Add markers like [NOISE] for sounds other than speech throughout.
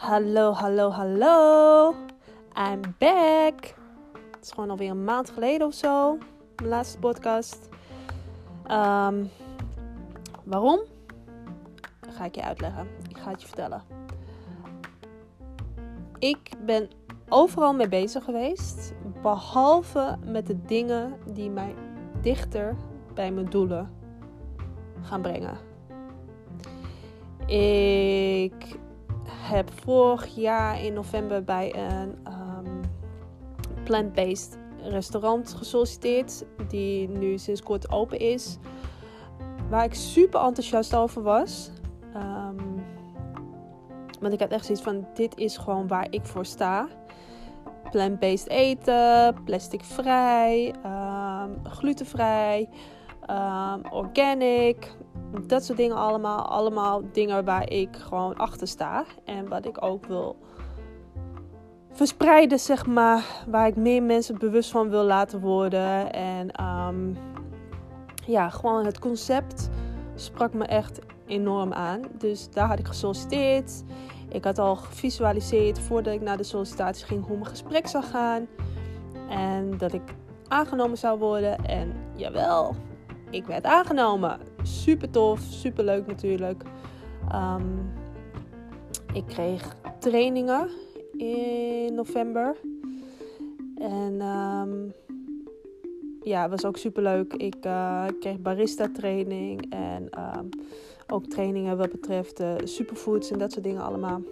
Hallo, hallo, hallo. I'm back. Het is gewoon alweer een maand geleden of zo. Mijn laatste podcast. Ehm, waarom? ga ik je uitleggen. Ik ga het je vertellen. Ik ben overal mee bezig geweest. Behalve met de dingen die mij dichter bij mijn doelen gaan brengen. Ik heb vorig jaar in november bij een um, plant-based restaurant gesolliciteerd. Die nu sinds kort open is. Waar ik super enthousiast over was. Um, want ik had echt zoiets van: dit is gewoon waar ik voor sta. Plant-based eten, plasticvrij, um, glutenvrij, organic dat soort dingen allemaal. Allemaal dingen waar ik gewoon achter sta. En wat ik ook wil verspreiden, zeg maar. Waar ik meer mensen bewust van wil laten worden. En um, ja, gewoon het concept sprak me echt enorm aan. Dus daar had ik gesolliciteerd. Ik had al gevisualiseerd voordat ik naar de sollicitatie ging hoe mijn gesprek zou gaan. En dat ik aangenomen zou worden. En jawel, ik werd aangenomen. Super tof, super leuk natuurlijk. Um, ik kreeg trainingen in november. En um, ja, het was ook super leuk. Ik uh, kreeg barista training en um, ook trainingen wat betreft uh, superfoods en dat soort dingen allemaal.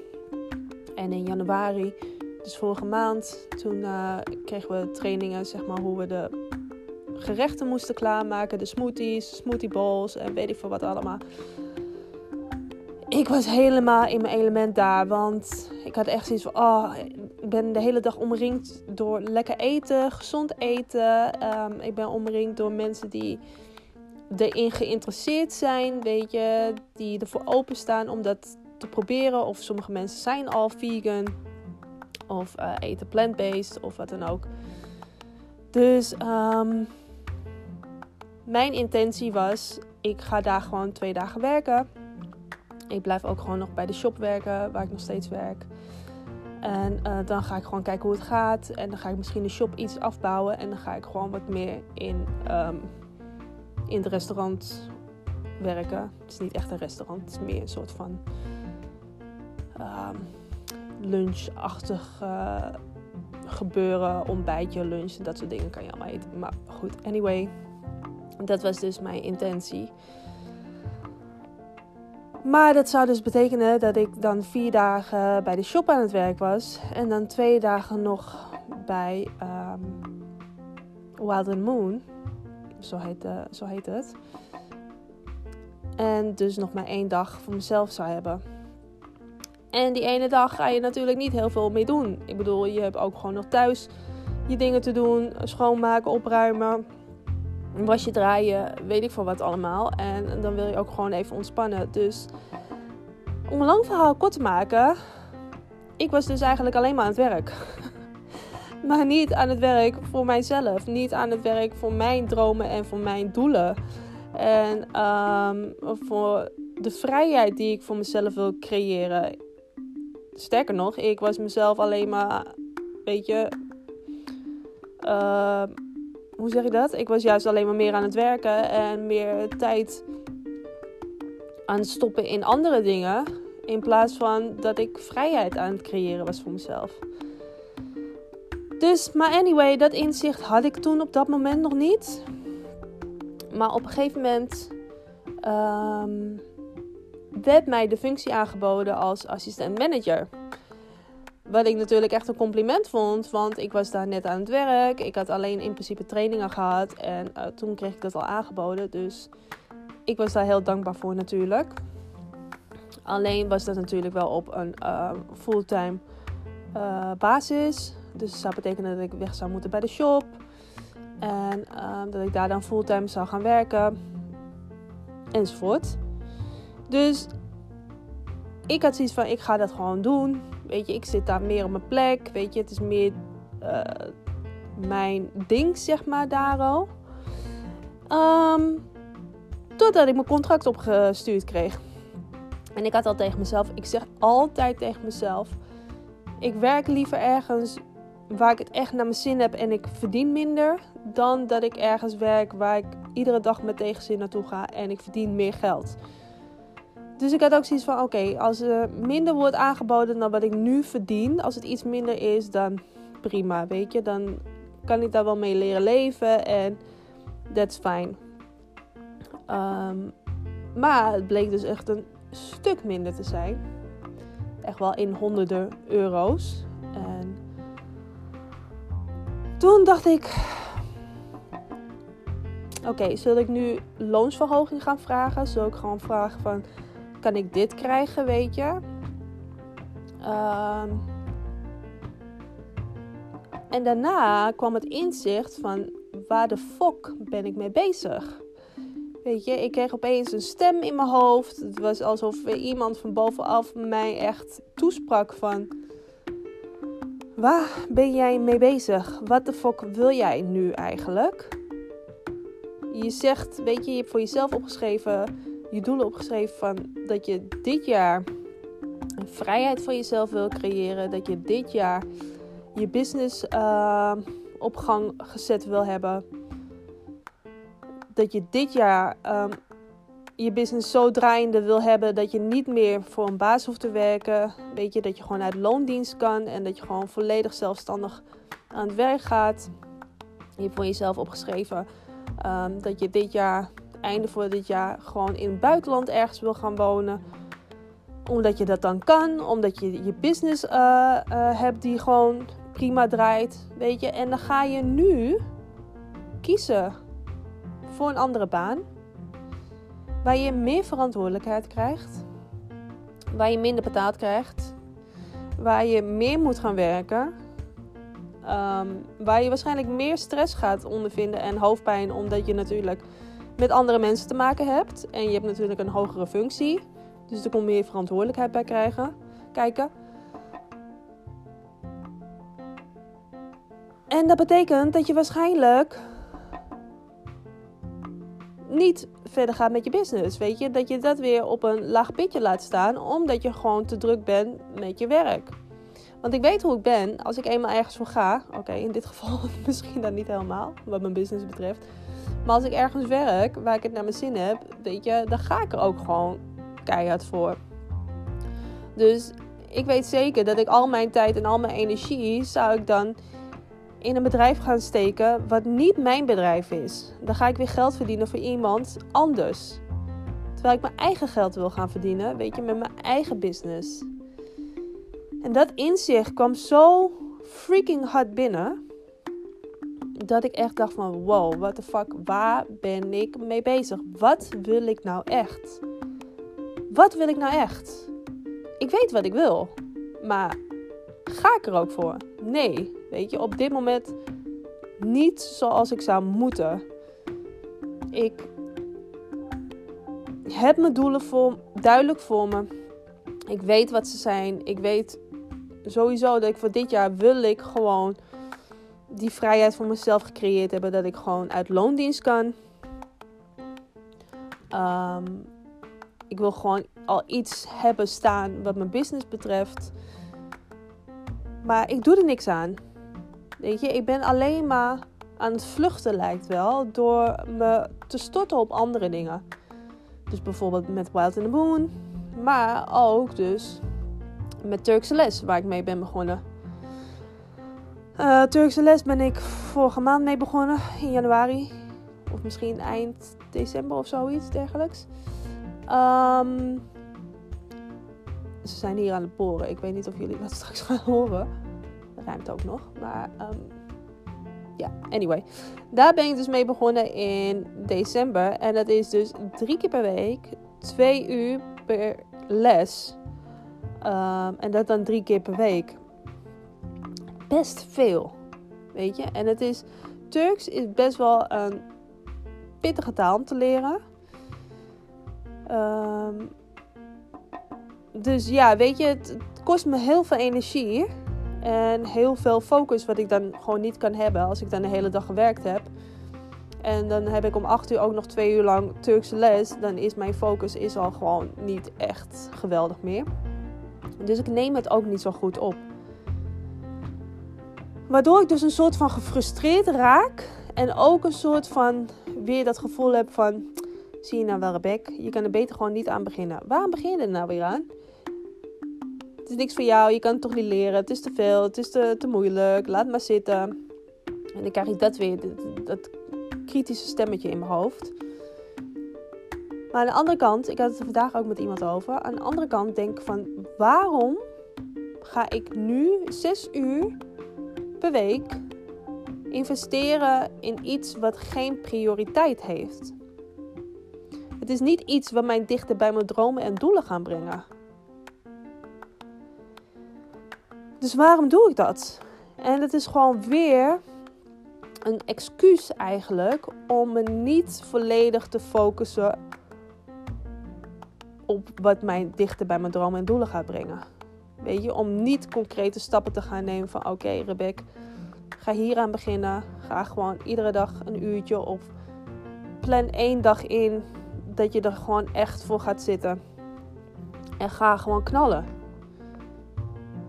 En in januari, dus vorige maand, toen uh, kregen we trainingen, zeg maar, hoe we de gerechten moesten klaarmaken. De smoothies, smoothie bowls en weet ik veel wat allemaal. Ik was helemaal in mijn element daar. Want ik had echt zoiets van... Oh, ik ben de hele dag omringd door lekker eten, gezond eten. Um, ik ben omringd door mensen die erin geïnteresseerd zijn. Weet je, die ervoor openstaan om dat te proberen. Of sommige mensen zijn al vegan. Of uh, eten plant-based of wat dan ook. Dus um, mijn intentie was, ik ga daar gewoon twee dagen werken. Ik blijf ook gewoon nog bij de shop werken, waar ik nog steeds werk. En uh, dan ga ik gewoon kijken hoe het gaat. En dan ga ik misschien de shop iets afbouwen. En dan ga ik gewoon wat meer in, um, in het restaurant werken. Het is niet echt een restaurant, het is meer een soort van um, lunchachtig uh, gebeuren. Ontbijtje, lunch en dat soort dingen kan je allemaal eten. Maar goed, anyway. Dat was dus mijn intentie. Maar dat zou dus betekenen dat ik dan vier dagen bij de shop aan het werk was. En dan twee dagen nog bij um, Wild and Moon. Zo heet, uh, zo heet het. En dus nog maar één dag voor mezelf zou hebben. En die ene dag ga je natuurlijk niet heel veel mee doen. Ik bedoel, je hebt ook gewoon nog thuis je dingen te doen. Schoonmaken, opruimen wasje draaien, weet ik veel wat allemaal. En dan wil je ook gewoon even ontspannen. Dus om een lang verhaal kort te maken, ik was dus eigenlijk alleen maar aan het werk. [LAUGHS] maar niet aan het werk voor mijzelf. Niet aan het werk voor mijn dromen en voor mijn doelen. En um, voor de vrijheid die ik voor mezelf wil creëren. Sterker nog, ik was mezelf alleen maar, weet je, uh, hoe zeg je dat? Ik was juist alleen maar meer aan het werken en meer tijd aan het stoppen in andere dingen. In plaats van dat ik vrijheid aan het creëren was voor mezelf. Dus, maar anyway, dat inzicht had ik toen op dat moment nog niet. Maar op een gegeven moment um, werd mij de functie aangeboden als assistent manager. Wat ik natuurlijk echt een compliment vond, want ik was daar net aan het werk. Ik had alleen in principe trainingen gehad en uh, toen kreeg ik dat al aangeboden. Dus ik was daar heel dankbaar voor natuurlijk. Alleen was dat natuurlijk wel op een uh, fulltime uh, basis. Dus dat zou betekenen dat ik weg zou moeten bij de shop. En dat ik daar dan fulltime zou gaan werken. Enzovoort. Dus ik had zoiets van, ik ga dat gewoon doen. Weet je, ik zit daar meer op mijn plek. Weet je, het is meer uh, mijn ding, zeg maar, daar al. Um, totdat ik mijn contract opgestuurd kreeg. En ik had al tegen mezelf, ik zeg altijd tegen mezelf: ik werk liever ergens waar ik het echt naar mijn zin heb en ik verdien minder, dan dat ik ergens werk waar ik iedere dag met tegenzin naartoe ga en ik verdien meer geld. Dus ik had ook zoiets van: oké, als er minder wordt aangeboden dan wat ik nu verdien, als het iets minder is, dan prima, weet je, dan kan ik daar wel mee leren leven en that's fine. Ehm, maar het bleek dus echt een stuk minder te zijn. Echt wel in honderden euro's. En toen dacht ik: Oké, zul ik nu loonsverhoging gaan vragen? Zul ik gewoon vragen van: Kan ik dit krijgen, weet je? Ehm, en daarna kwam het inzicht van: waar de fok ben ik mee bezig? Weet je, ik kreeg opeens een stem in mijn hoofd. Het was alsof iemand van bovenaf mij echt toesprak van... Waar ben jij mee bezig? Wat de fuck wil jij nu eigenlijk? Je zegt, weet je, je hebt voor jezelf opgeschreven, je doelen opgeschreven van dat je dit jaar een vrijheid voor jezelf wil creëren. Dat je dit jaar je business uh, op gang gezet wil hebben dat je dit jaar um, je business zo draaiende wil hebben dat je niet meer voor een baas hoeft te werken. Weet je, dat je gewoon uit loondienst kan en dat je gewoon volledig zelfstandig aan het werk gaat. Je hebt voor jezelf opgeschreven um, dat je dit jaar, einde voor dit jaar, gewoon in het buitenland ergens wil gaan wonen. Omdat je dat dan kan, omdat je je business uh, uh, hebt die gewoon prima draait. Weet je, en dan ga je nu kiezen voor een andere baan. Waar je meer verantwoordelijkheid krijgt. Waar je minder betaald krijgt. Waar je meer moet gaan werken. Um, waar je waarschijnlijk meer stress gaat ondervinden en hoofdpijn, omdat je natuurlijk met andere mensen te maken hebt. En je hebt natuurlijk een hogere functie. Dus er komt meer verantwoordelijkheid bij krijgen, kijken. En dat betekent dat je waarschijnlijk niet verder gaat met je business. Weet je, dat je dat weer op een laag pitje laat staan, omdat je gewoon te druk bent met je werk. Want ik weet hoe ik ben als ik eenmaal ergens voor ga. Oké, in dit geval [LAUGHS] misschien dan niet helemaal, wat mijn business betreft. Maar als ik ergens werk waar ik het naar mijn zin heb, weet je, dan ga ik er ook gewoon keihard voor. Dus ik weet zeker dat ik al mijn tijd en al mijn energie zou ik dan in een bedrijf gaan steken wat niet mijn bedrijf is. Dan ga ik weer geld verdienen voor iemand anders. Terwijl ik mijn eigen geld wil gaan verdienen, weet je, met mijn eigen business. En dat inzicht kwam zo freaking hard binnen. Dat ik echt dacht van wow, what the fuck, waar ben ik mee bezig? Wat wil ik nou echt? Wat wil ik nou echt? Ik weet wat ik wil. Maar ga ik er ook voor? Nee. Weet je, op dit moment niet zoals ik zou moeten. Ik heb mijn doelen voor, duidelijk voor me. Ik weet wat ze zijn. Ik weet sowieso dat ik voor dit jaar wil ik gewoon die vrijheid voor mezelf gecreëerd hebben. Dat ik gewoon uit loondienst kan. Um, ik wil gewoon al iets hebben staan wat mijn business betreft. Maar ik doe er niks aan. Weet je, ik ben alleen maar aan het vluchten lijkt wel door me te storten op andere dingen. Dus bijvoorbeeld met Wild in the Moon, maar ook dus met Turkse les waar ik mee ben begonnen. Uh, Turkse les ben ik vorige maand mee begonnen in januari. Of misschien eind december of zoiets dergelijks. Um, ze zijn hier aan het boren. Ik weet niet of jullie dat [LAUGHS] straks gaan horen ruimt ook nog. Maar um, ja, anyway. Daar ben ik dus mee begonnen in december. En dat is dus drie keer per week, twee uur per les. Um, en dat dan drie keer per week. Best veel, weet je. En het is, Turks is best wel een pittige taal om te leren. Um, dus ja, weet je, het, het kost me heel veel energie. En heel veel focus wat ik dan gewoon niet kan hebben als ik dan de hele dag gewerkt heb. En dan heb ik om 8 uur ook nog twee uur lang Turkse les. Dan is mijn focus is al gewoon niet echt geweldig meer. Dus ik neem het ook niet zo goed op. Waardoor ik dus een soort van gefrustreerd raak. En ook een soort van weer dat gevoel heb van... Zie je nou wel, Rebek? Je kan er beter gewoon niet aan beginnen. Waarom begin je er nou weer aan? Het is niks voor jou. Je kan het toch niet leren. Het is te veel. Het is te, te moeilijk. Laat maar zitten. En dan krijg ik dat weer. Dat, dat kritische stemmetje in mijn hoofd. Maar aan de andere kant, ik had het er vandaag ook met iemand over. Aan de andere kant denk ik van, waarom ga ik nu zes uur per week investeren in iets wat geen prioriteit heeft? Het is niet iets wat mij dichter bij mijn dromen en doelen gaan brengen. Dus waarom doe ik dat? En het is gewoon weer een excuus eigenlijk om me niet volledig te focussen op wat mij dichter bij mijn dromen en doelen gaat brengen. Weet je, om niet concrete stappen te gaan nemen van oké Rebek, ga hier aan beginnen. Ga gewoon iedere dag een uurtje of plan één dag in dat je er gewoon echt voor gaat zitten. En ga gewoon knallen.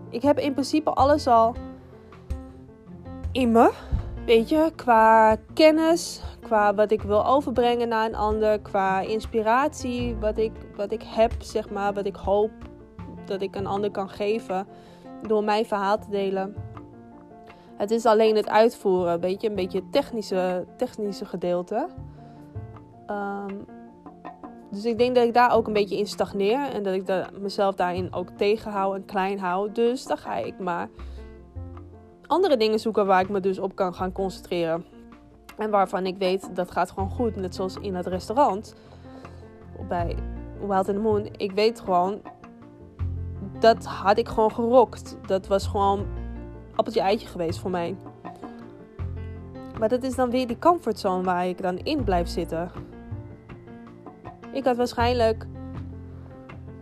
Ik heb in principe alles al in me. Weet je, qua kennis, qua wat ik wil overbrengen naar een ander, qua inspiratie, wat ik, wat ik heb, zeg maar, wat ik hoop dat ik een ander kan geven door mijn verhaal te delen. Het is alleen het uitvoeren, weet je, een beetje het technische, technische gedeelte. Ehm, dus ik denk dat ik daar ook een beetje in stagneer en dat ik mezelf daarin ook tegenhoud en klein hou. Dus dan ga ik maar andere dingen zoeken waar ik me dus op kan gaan concentreren. En waarvan ik weet dat gaat gewoon goed. Net zoals in het restaurant bij Wild in the Moon. Ik weet gewoon, dat had ik gewoon gerokt. Dat was gewoon appeltje eitje geweest voor mij. Maar dat is dan weer die comfortzone waar ik dan in blijf zitten. Ik had waarschijnlijk.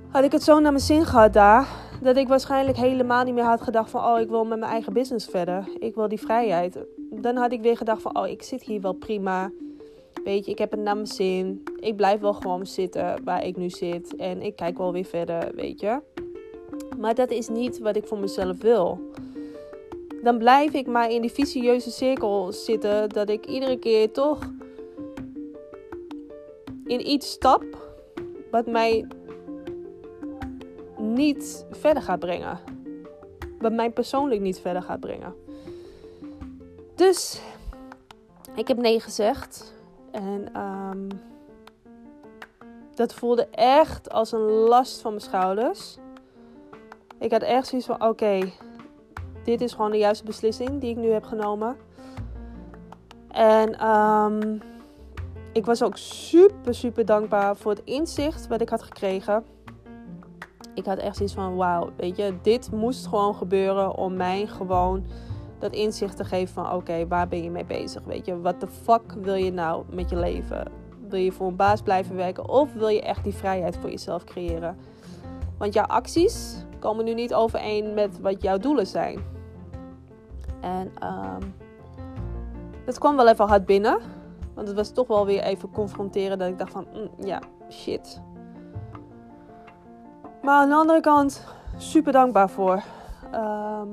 Had ik het zo naar mijn zin gehad daar. Dat ik waarschijnlijk helemaal niet meer had gedacht van. Oh, ik wil met mijn eigen business verder. Ik wil die vrijheid. Dan had ik weer gedacht van. Oh, ik zit hier wel prima. Weet je, ik heb het naar mijn zin. Ik blijf wel gewoon zitten waar ik nu zit. En ik kijk wel weer verder, weet je. Maar dat is niet wat ik voor mezelf wil. Dan blijf ik maar in die vicieuze cirkel zitten. Dat ik iedere keer toch in iets stap wat mij niet verder gaat brengen. Wat mij persoonlijk niet verder gaat brengen. Dus ik heb nee gezegd. En um, dat voelde echt als een last van mijn schouders. Ik had echt zoiets van: oké, dit is gewoon de juiste beslissing die ik nu heb genomen. En um, ik was ook super, super dankbaar voor het inzicht wat ik had gekregen. Ik had echt zoiets van, wauw, weet je, dit moest gewoon gebeuren om mij gewoon dat inzicht te geven van, oké, waar ben je mee bezig? Weet je, wat de fuck wil je nou met je leven? Wil je voor een baas blijven werken of wil je echt die vrijheid voor jezelf creëren? Want jouw acties komen nu niet overeen met wat jouw doelen zijn. En um, dat kwam wel even hard binnen. Want het was toch wel weer even confronteren dat ik dacht van, mm, ja, shit. Maar aan de andere kant, super dankbaar voor. Ehm,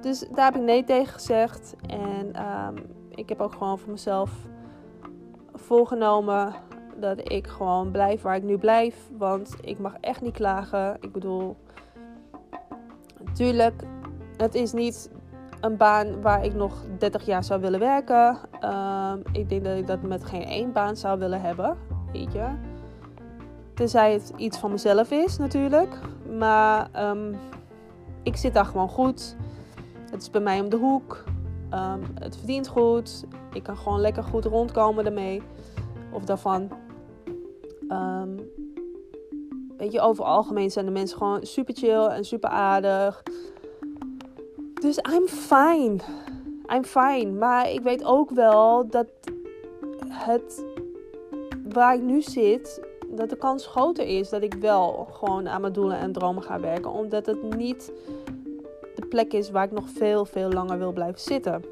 dus daar heb ik nee tegen gezegd. En ehm, ik heb ook gewoon voor mezelf voorgenomen dat ik gewoon blijf waar ik nu blijf. Want ik mag echt niet klagen. Ik bedoel, natuurlijk, het is niet een baan waar ik nog 30 jaar zou willen werken. Ehm, ik denk dat ik dat met geen één baan zou willen hebben. Weet je. Tenzij het iets van mezelf is natuurlijk. Maar ehm, ik zit daar gewoon goed. Het is bij mij om de hoek. Um, het verdient goed. Ik kan gewoon lekker goed rondkomen ermee. Of daarvan. Weet je, over algemeen zijn de mensen gewoon super chill en super aardig. Dus I'm fine. I'm fine. Maar ik weet ook wel dat het waar ik nu zit, dat de kans groter is dat ik wel gewoon aan mijn doelen en dromen ga werken. Omdat het niet de plek is waar ik nog veel, veel langer wil blijven zitten.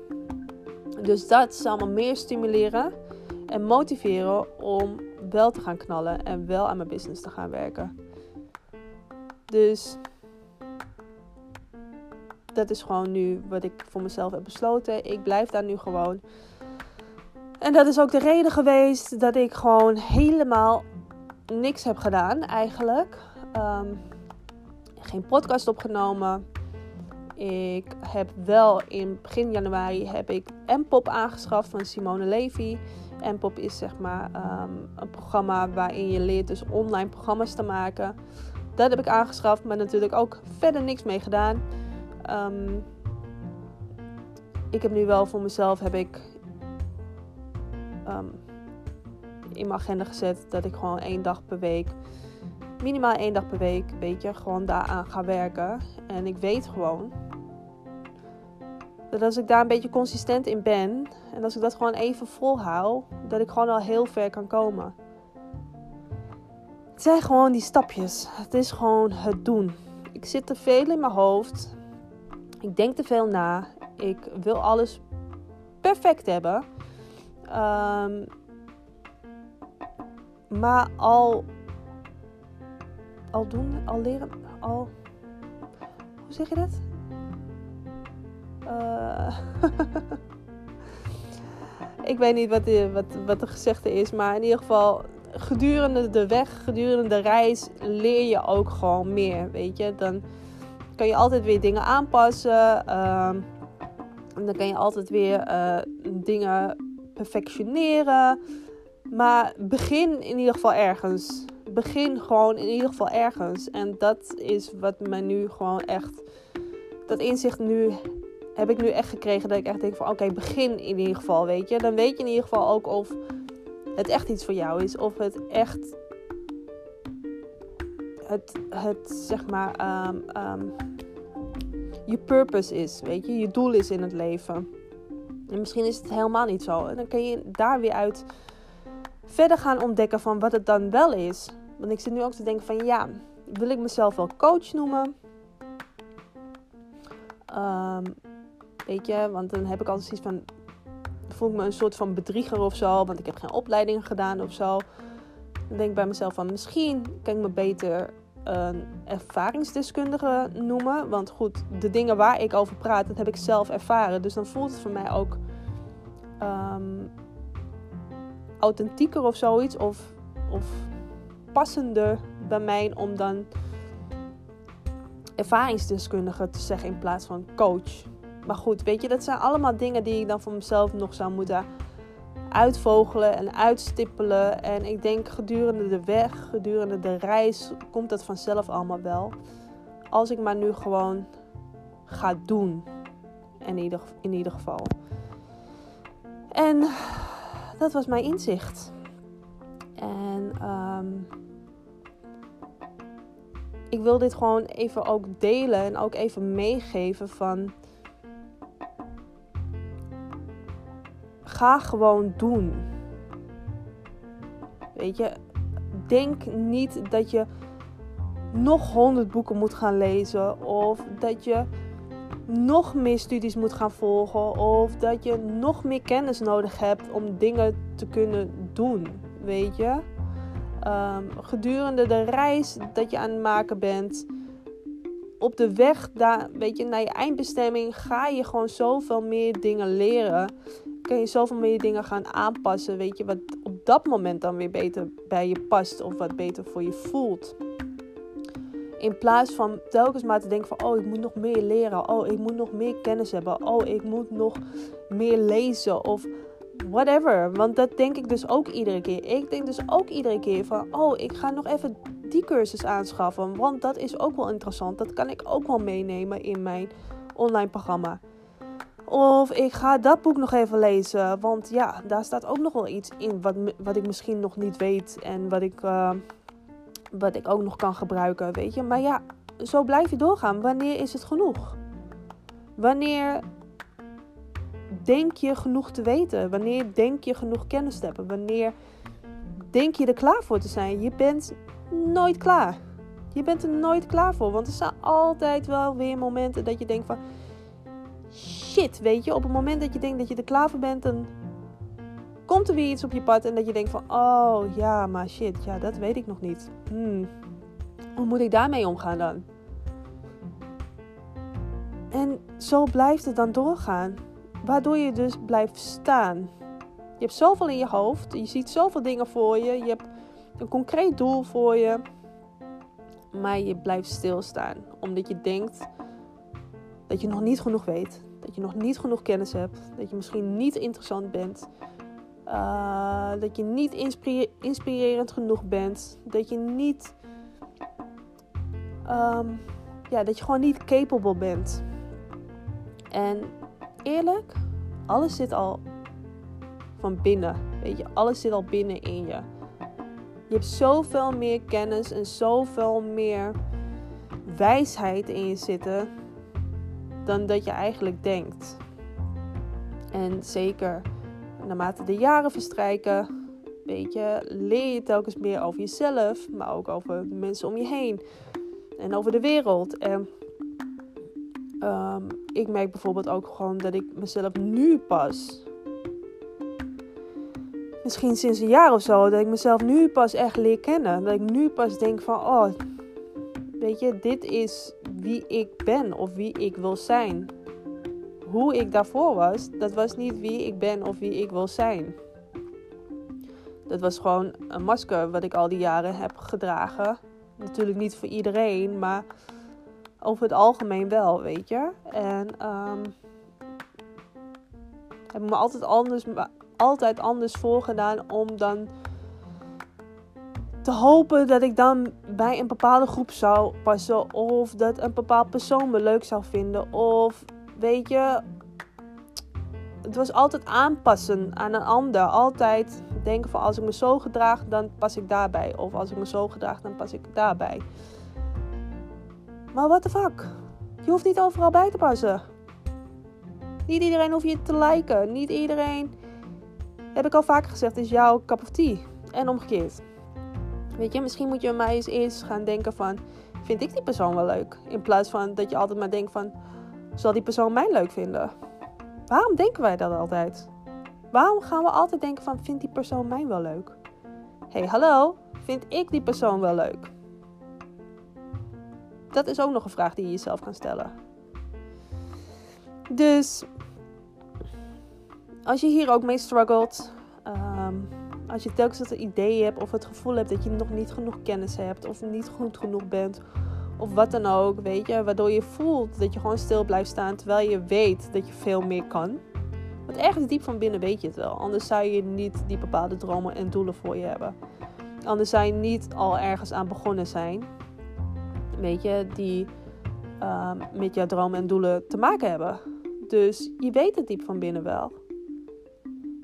Dus dat zal me meer stimuleren en motiveren om wel te gaan knallen en wel aan mijn business te gaan werken. Dus dat is gewoon nu wat ik voor mezelf heb besloten. Ik blijf daar nu gewoon. En dat is ook de reden geweest dat ik gewoon helemaal niks heb gedaan eigenlijk. Ehm, geen podcast opgenomen. Ik heb wel in begin januari heb ik M-pop aangeschaft van Simone Levy. M-pop is zeg maar ehm, een programma waarin je leert dus online programma's te maken. Dat heb ik aangeschaft, maar natuurlijk ook verder niks mee gedaan. Ehm, ik heb nu wel voor mezelf heb ik um, in mijn agenda gezet dat ik gewoon één dag per week, minimaal één dag per week, weet je, gewoon daaraan ga werken. En ik weet gewoon dat als ik daar een beetje consistent in ben en als ik dat gewoon even volhoud, dat ik gewoon al heel ver kan komen. Het zijn gewoon die stapjes. Het is gewoon het doen. Ik zit te veel in mijn hoofd. Ik denk te veel na. Ik wil alles perfect hebben. Um, maar al, al doen, al leren, al. Hoe zeg je dat? Uh, [LAUGHS] ik weet niet wat de, wat, wat de gezegde is, maar in ieder geval gedurende de weg, gedurende de reis leer je ook gewoon meer, weet je. Dan kan je altijd weer dingen aanpassen. Uh, dan kan je altijd weer uh, dingen perfectioneren. Maar begin in ieder geval ergens. Begin gewoon in ieder geval ergens. En dat is wat mij nu gewoon echt. Dat inzicht nu heb ik nu echt gekregen. Dat ik echt denk van oké, begin in ieder geval. Weet je. Dan weet je in ieder geval ook of het echt iets voor jou is. Of het echt. Het, het zeg maar. Um, um, je purpose is. Weet je. Je doel is in het leven. En misschien is het helemaal niet zo. En dan kun je daar weer uit verder gaan ontdekken van wat het dan wel is. Want ik zit nu ook te denken van ja, wil ik mezelf wel coach noemen? Um, weet je, want dan heb ik altijd zoiets van, voel ik me een soort van bedrieger of zo, want ik heb geen opleiding gedaan of zo. Dan denk ik bij mezelf van misschien kan ik me beter een ervaringsdeskundige noemen. Want goed, de dingen waar ik over praat, dat heb ik zelf ervaren. Dus dan voelt het voor mij ook um, authentieker of zoiets. Of, of passender bij mij om dan ervaringsdeskundige te zeggen in plaats van coach. Maar goed, weet je, dat zijn allemaal dingen die ik dan voor mezelf nog zou moeten uitvogelen en uitstippelen. En ik denk gedurende de weg, gedurende de reis, komt dat vanzelf allemaal wel. Als ik maar nu gewoon ga doen. In ieder, in ieder geval. En dat was mijn inzicht. En um, ik wil dit gewoon even ook delen en ook even meegeven van ga gewoon doen. Weet je, denk niet dat je nog honderd boeken moet gaan lezen of dat je nog meer studies moet gaan volgen of dat je nog meer kennis nodig hebt om dingen te kunnen doen. Weet je, um, gedurende de reis dat je aan het maken bent, op de weg daar, weet je, naar je eindbestemming ga je gewoon zoveel meer dingen leren kan je zoveel meer dingen gaan aanpassen. Weet je, wat op dat moment dan weer beter bij je past of wat beter voor je voelt. In plaats van telkens maar te denken van, oh, ik moet nog meer leren. Oh, ik moet nog meer kennis hebben. Oh, ik moet nog meer lezen of whatever. Want dat denk ik dus ook iedere keer. Ik denk dus ook iedere keer van, oh, ik ga nog even die cursus aanschaffen. Want dat is ook wel interessant. Dat kan ik ook wel meenemen in mijn online programma. Of ik ga dat boek nog even lezen. Want ja, daar staat ook nog wel iets in wat, wat ik misschien nog niet weet. En wat ik, uh, wat ik ook nog kan gebruiken, weet je. Maar ja, zo blijf je doorgaan. Wanneer is het genoeg? Wanneer denk je genoeg te weten? Wanneer denk je genoeg kennis te hebben? Wanneer denk je er klaar voor te zijn? Je bent nooit klaar. Je bent er nooit klaar voor. Want er zijn altijd wel weer momenten dat je denkt van shit, weet je. Op het moment dat je denkt dat je er klaar voor bent, dan komt er weer iets op je pad. En dat je denkt van, oh ja, maar shit, ja, dat weet ik nog niet. Hmm. Hoe moet ik daarmee omgaan dan? En zo blijft het dan doorgaan. Waardoor je dus blijft staan. Je hebt zoveel in je hoofd. Je ziet zoveel dingen voor je. Je hebt een concreet doel voor je. Maar je blijft stilstaan. Omdat je denkt dat je nog niet genoeg weet. Dat je nog niet genoeg kennis hebt. Dat je misschien niet interessant bent. Uh, dat je niet inspirerend genoeg bent. Dat je niet. Um, ja, dat je gewoon niet capable bent. En eerlijk, alles zit al van binnen. Weet je, alles zit al binnen in je. Je hebt zoveel meer kennis en zoveel meer wijsheid in je zitten dan dat je eigenlijk denkt. En zeker naarmate de jaren verstrijken, weet je, leer je telkens meer over jezelf, maar ook over mensen om je heen en over de wereld. En um, ik merk bijvoorbeeld ook gewoon dat ik mezelf nu pas, misschien sinds een jaar of zo, dat ik mezelf nu pas echt leer kennen. Dat ik nu pas denk van, oh, weet je, dit is wie ik ben of wie ik wil zijn. Hoe ik daarvoor was, dat was niet wie ik ben of wie ik wil zijn. Dat was gewoon een masker wat ik al die jaren heb gedragen. Natuurlijk niet voor iedereen, maar over het algemeen wel, weet je. En um, heb me altijd anders, altijd anders voorgedaan om dan te hopen dat ik dan bij een bepaalde groep zou passen. Of dat een bepaald persoon me leuk zou vinden. Of weet je, het was altijd aanpassen aan een ander. Altijd denken van als ik me zo gedraag, dan pas ik daarbij. Of als ik me zo gedraag, dan pas ik daarbij. Maar what the fuck? Je hoeft niet overal bij te passen. Niet iedereen hoeft je te liken. Niet iedereen, heb ik al vaker gezegd, is jouw cup of tea. En omgekeerd. Weet je, misschien moet je mij eens eerst gaan denken van... Vind ik die persoon wel leuk? In plaats van dat je altijd maar denkt van... Zal die persoon mij leuk vinden? Waarom denken wij dat altijd? Waarom gaan we altijd denken van... Vindt die persoon mij wel leuk? hey, hallo. Vind ik die persoon wel leuk? Dat is ook nog een vraag die je jezelf kan stellen. Dus als je hier ook mee struggelt, ehm, als je telkens het idee hebt of het gevoel hebt dat je nog niet genoeg kennis hebt of niet goed genoeg bent of wat dan ook, weet je, waardoor je voelt dat je gewoon stil blijft staan terwijl je weet dat je veel meer kan. Want ergens diep van binnen weet je het wel, anders zou je niet die bepaalde dromen en doelen voor je hebben. Anders zou je niet al ergens aan begonnen zijn weet je, die um, met jouw dromen en doelen te maken hebben. Dus je weet het diep van binnen wel.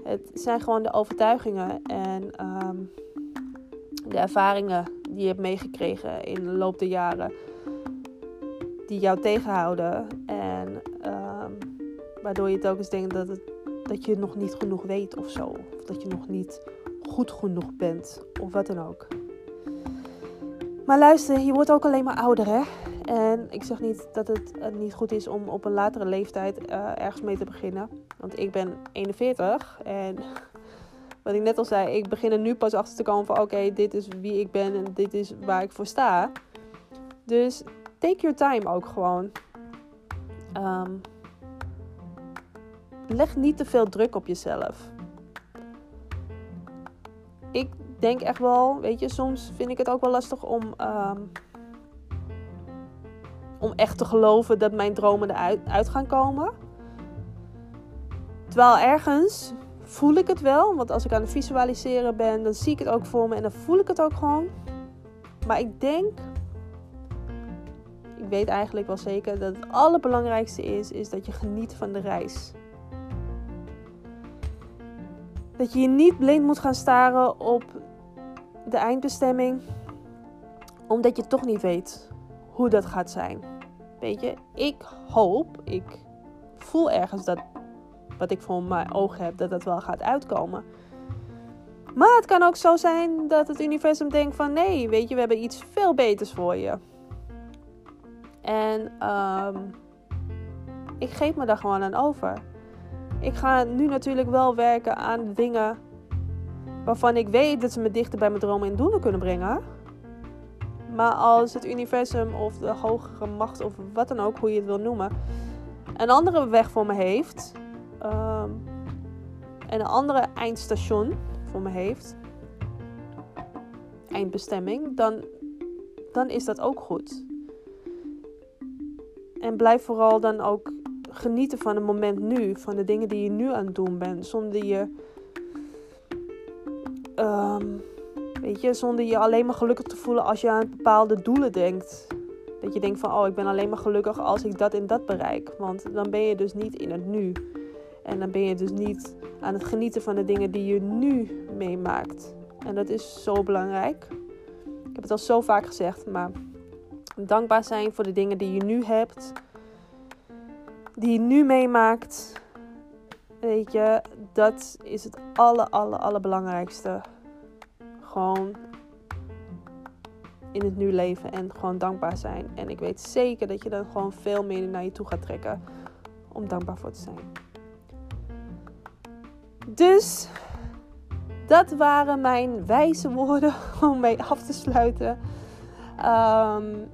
Het zijn gewoon de overtuigingen en um, de ervaringen die je hebt meegekregen in de loop der jaren. Die jou tegenhouden. En um, waardoor je telkens denkt dat, het, dat je nog niet genoeg weet of zo. Of dat je nog niet goed genoeg bent. Of wat dan ook. Maar luister, je wordt ook alleen maar ouder, hè? En ik zeg niet dat het eh, niet goed is om op een latere leeftijd uh, ergens mee te beginnen. Want ik ben 41 en [LAUGHS] wat ik net al zei, ik begin er nu pas achter te komen van oké, dit is wie ik ben en dit is waar ik voor sta. Dus take your time ook gewoon. Um, leg niet te veel druk op jezelf. Ik denk echt wel, weet je, soms vind ik het ook wel lastig om, um, om echt te geloven dat mijn dromen eruit uit gaan komen. Terwijl ergens voel ik het wel, want als ik aan het visualiseren ben, dan zie ik het ook voor me en dan voel ik het ook gewoon. Maar ik denk, ik weet eigenlijk wel zeker dat het allerbelangrijkste is, is dat je geniet van de reis. Dat je je niet blind moet gaan staren op de eindbestemming, omdat je toch niet weet hoe dat gaat zijn. Weet je, ik hoop, ik voel ergens dat wat ik voor mijn ogen heb, dat dat wel gaat uitkomen. Maar het kan ook zo zijn dat het universum denkt van nee, weet je, we hebben iets veel beters voor je. En um, Ik geef me daar gewoon aan over. Ik ga nu natuurlijk wel werken aan dingen waarvan ik weet dat ze me dichter bij mijn dromen en doelen kunnen brengen. Maar als het universum of de hogere macht of wat dan ook, hoe je het wil noemen, een andere weg voor me heeft. Um, en een andere eindstation voor me heeft. Eindbestemming. Dan, dan is dat ook goed. En blijf vooral dan ook genieten van het moment nu. Van de dingen die je nu aan het doen bent. Zonder je. Um, weet je, zonder je alleen maar gelukkig te voelen als je aan bepaalde doelen denkt. Dat je denkt van, oh, ik ben alleen maar gelukkig als ik dat en dat bereik. Want dan ben je dus niet in het nu. En dan ben je dus niet aan het genieten van de dingen die je nu meemaakt. En dat is zo belangrijk. Ik heb het al zo vaak gezegd, maar dankbaar zijn voor de dingen die je nu hebt. Die je nu meemaakt. Weet je, dat is het aller, aller, allerbelangrijkste. Gewoon in het nu leven en gewoon dankbaar zijn. En ik weet zeker dat je dan gewoon veel meer naar je toe gaat trekken om dankbaar voor te zijn. Dus dat waren mijn wijze woorden [LAUGHS] om mee af te sluiten. Um,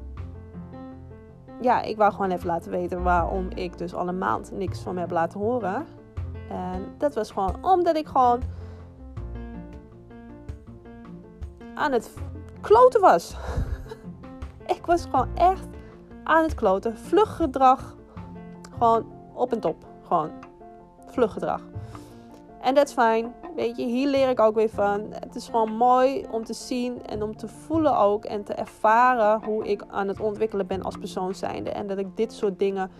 ja, ik wou gewoon even laten weten waarom ik dus al een maand niks van me heb laten horen. En dat was gewoon omdat ik gewoon aan het kloten was. [LAUGHS] ik was gewoon echt aan het kloten. Vlug gedrag. Gewoon op en top. Gewoon vlug gedrag. En dat is fijn. Weet je, hier leer ik ook weer van. Het is gewoon mooi om te zien en om te voelen ook. En te ervaren hoe ik aan het ontwikkelen ben als persoon zijnde. En dat ik dit soort dingen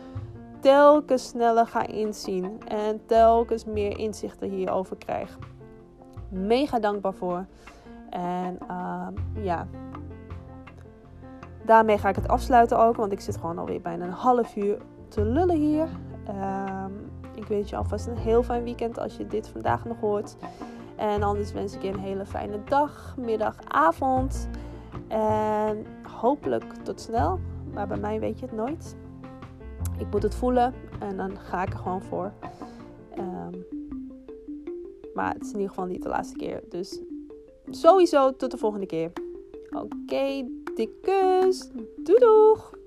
telkens sneller ga inzien. En telkens meer inzichten hierover krijg. Mega dankbaar voor. En uh, ja, daarmee ga ik het afsluiten ook. Want ik zit gewoon alweer bijna een half uur te lullen hier. Um, ik wens je alvast een heel fijn weekend als je dit vandaag nog hoort. En anders wens ik je een hele fijne dag, middag, avond. En hopelijk tot snel. Maar bij mij weet je het nooit. Ik moet het voelen en dan ga ik er gewoon voor. Um, maar het is in ieder geval niet de laatste keer. Dus sowieso tot de volgende keer. Oké, okay, dikke kus. Doei doeg!